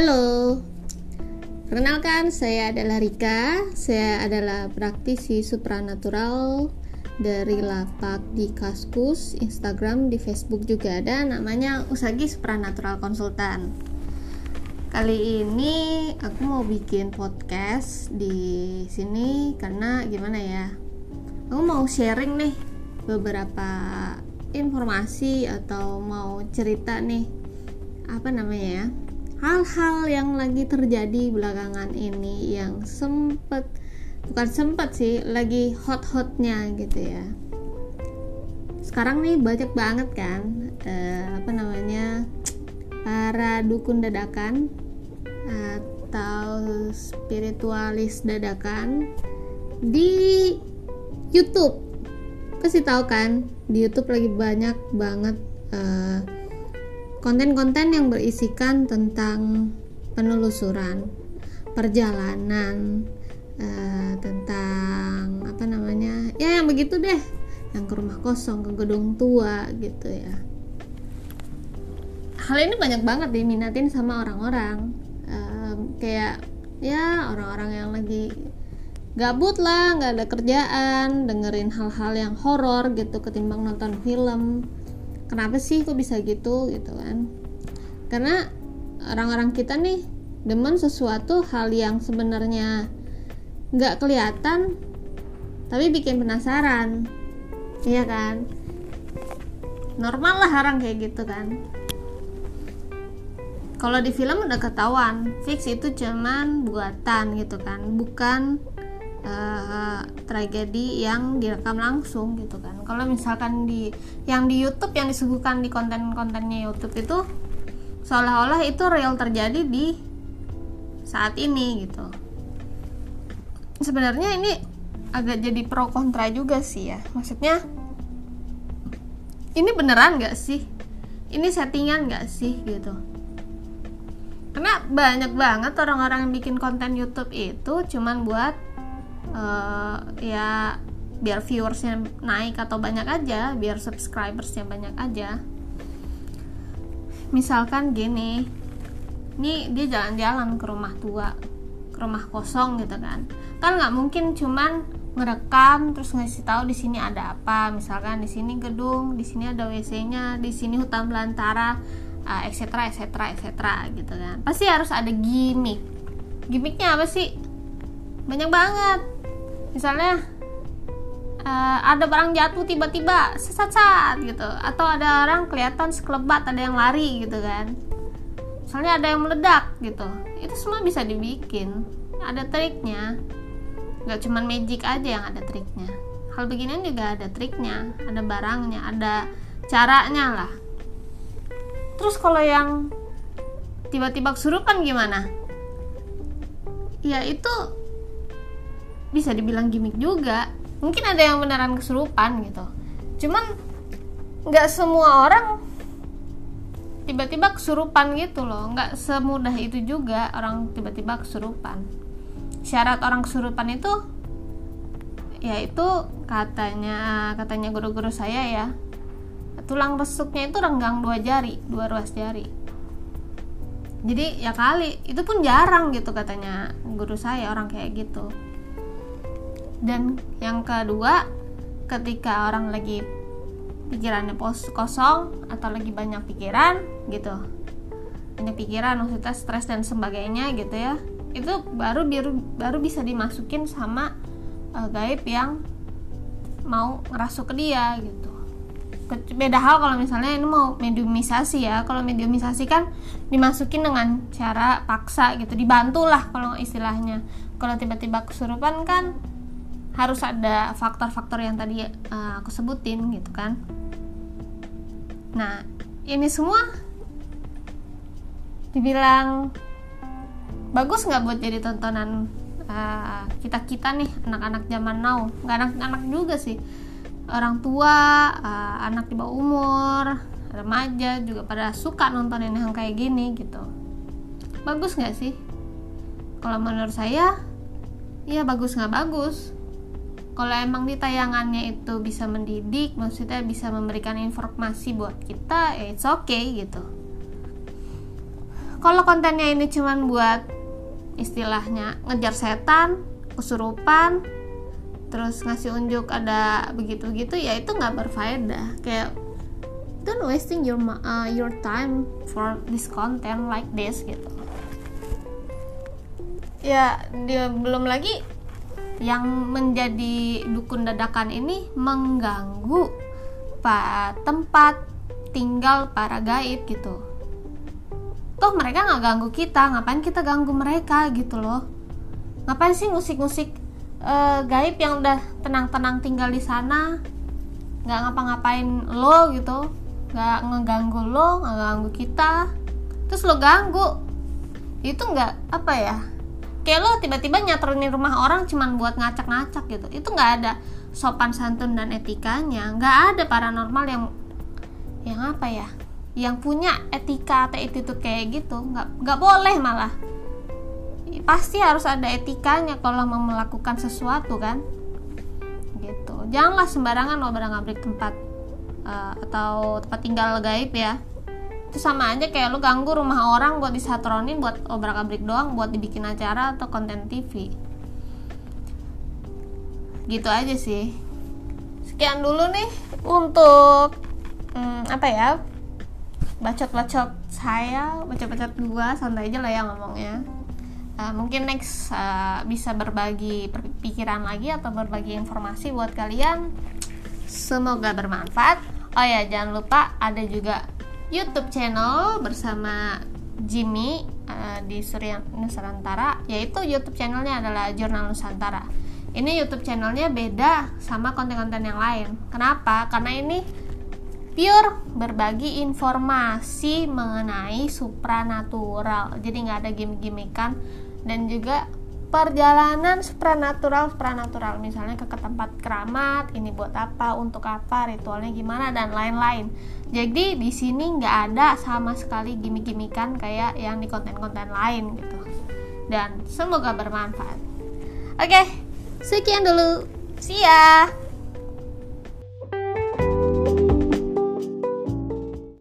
Halo, perkenalkan saya adalah Rika. Saya adalah praktisi supranatural dari lapak di Kaskus, Instagram, di Facebook juga ada. Namanya Usagi Supranatural Konsultan. Kali ini aku mau bikin podcast di sini karena gimana ya? Aku mau sharing nih beberapa informasi atau mau cerita nih apa namanya ya hal-hal yang lagi terjadi belakangan ini yang sempet bukan sempet sih lagi hot-hotnya gitu ya. Sekarang nih banyak banget kan uh, apa namanya para dukun dadakan atau spiritualis dadakan di YouTube. Pasti tahu kan di YouTube lagi banyak banget uh, konten-konten yang berisikan tentang penelusuran perjalanan uh, tentang apa namanya ya yang begitu deh yang ke rumah kosong ke gedung tua gitu ya. Hal ini banyak banget diminatin sama orang-orang. Kayak ya orang-orang yang lagi gabut lah nggak ada kerjaan dengerin hal-hal yang horor gitu ketimbang nonton film kenapa sih kok bisa gitu gitu kan. Karena orang-orang kita nih demen sesuatu hal yang sebenarnya nggak kelihatan tapi bikin penasaran. Iya kan? Normal lah orang kayak gitu kan. Kalau di film udah ketahuan fix itu cuman buatan gitu kan bukan uh, tragedi yang direkam langsung gitu kan. Kalau misalkan di yang di YouTube yang disuguhkan di konten-kontennya YouTube itu seolah-olah itu real terjadi di saat ini gitu. Sebenarnya ini agak jadi pro kontra juga sih ya. Maksudnya ini beneran gak sih? Ini settingan gak sih gitu? Karena banyak banget orang-orang yang bikin konten YouTube itu cuman buat uh, ya biar viewersnya naik atau banyak aja biar subscribersnya banyak aja. Misalkan gini ini dia jalan-jalan ke rumah tua ke rumah kosong gitu kan. Kan nggak mungkin cuman ngerekam terus ngasih tahu di sini ada apa. Misalkan di sini gedung di sini ada wc-nya di sini hutan belantara etc etc etc gitu kan. Pasti harus ada gimmick. Gimmicknya apa sih? Banyak banget misalnya uh, ada barang jatuh tiba-tiba sesat-sat gitu. Atau ada orang kelihatan sekelebat ada yang lari gitu kan. Misalnya ada yang meledak gitu. Itu semua bisa dibikin. Ada triknya. Nggak cuman magic aja yang ada triknya. Hal beginian juga ada triknya ada barangnya ada caranya lah. Terus kalau yang tiba-tiba kesurupan gimana? Ya itu bisa dibilang gimmick juga. Mungkin ada yang beneran kesurupan gitu. Cuman nggak semua orang tiba-tiba kesurupan gitu loh. Nggak semudah itu juga orang tiba-tiba kesurupan. Syarat orang kesurupan itu ya itu katanya katanya guru-guru saya ya. Tulang rusuknya itu renggang dua jari dua ruas jari. Jadi ya kali. Itu pun jarang gitu katanya guru saya orang kayak gitu dan yang kedua ketika orang lagi pikirannya pos kosong atau lagi banyak pikiran gitu. Banyak pikiran maksudnya stres dan sebagainya gitu ya. Itu baru baru baru bisa dimasukin sama uh, gaib yang mau ngerasuk ke dia gitu. Beda hal kalau misalnya ini mau mediumisasi ya. Kalau mediumisasi kan dimasukin dengan cara paksa gitu dibantu lah kalau istilahnya. Kalau tiba-tiba kesurupan kan harus ada faktor-faktor yang tadi uh, aku sebutin gitu kan. Nah ini semua dibilang bagus nggak buat jadi tontonan uh, kita kita nih anak-anak zaman now? Nggak anak-anak juga sih. Orang tua uh, anak di bawah umur remaja juga pada suka nontonin yang kayak gini gitu. Bagus nggak sih? Kalau menurut saya iya bagus nggak bagus kalau emang di tayangannya itu bisa mendidik maksudnya bisa memberikan informasi buat kita ya it's okay gitu. Kalau kontennya ini cuman buat istilahnya ngejar setan kesurupan terus ngasih unjuk ada begitu-gitu ya itu nggak berfaedah. Kayak don't wasting your uh, your time for this content like this gitu. Ya dia belum lagi yang menjadi dukun dadakan ini mengganggu tempat tinggal para gaib gitu. Toh mereka nggak ganggu kita ngapain kita ganggu mereka gitu loh. Ngapain sih musik-musik uh, gaib yang udah tenang-tenang tinggal di sana? Nggak ngapa-ngapain lo gitu nggak ngeganggu lo nggak ganggu kita. Terus lo ganggu. Itu nggak apa ya kayak lo tiba-tiba nyatrunin rumah orang cuman buat ngacak-ngacak gitu. Itu nggak ada sopan santun dan etikanya. Nggak ada paranormal yang yang apa ya? Yang punya etika atau itu kayak gitu. Nggak nggak boleh malah. Pasti harus ada etikanya kalau mau melakukan sesuatu kan. Gitu. Janganlah sembarangan lo berangabrik tempat uh, atau tempat tinggal gaib ya itu sama aja kayak lo ganggu rumah orang buat disatronin buat obrak abrik doang buat dibikin acara atau konten TV gitu aja sih. Sekian dulu nih untuk hmm, apa ya bacot-bacot saya bacot-bacot gua santai aja lah ya ngomongnya. Uh, mungkin next uh, bisa berbagi pikiran lagi atau berbagi informasi buat kalian. Semoga bermanfaat. Oh ya jangan lupa ada juga YouTube channel bersama Jimmy uh, di Surya Nusantara yaitu YouTube channelnya adalah Jurnal Nusantara. Ini YouTube channelnya beda sama konten-konten yang lain. Kenapa? Karena ini pure berbagi informasi mengenai supranatural. Jadi nggak ada gimmick-gimmickan. Dan juga perjalanan supranatural supranatural. Misalnya ke, ke tempat keramat ini buat apa untuk apa ritualnya gimana dan lain-lain. Jadi di sini nggak ada sama sekali gimmick-gimmickan kayak yang di konten-konten lain gitu. Dan semoga bermanfaat. Oke sekian dulu. See ya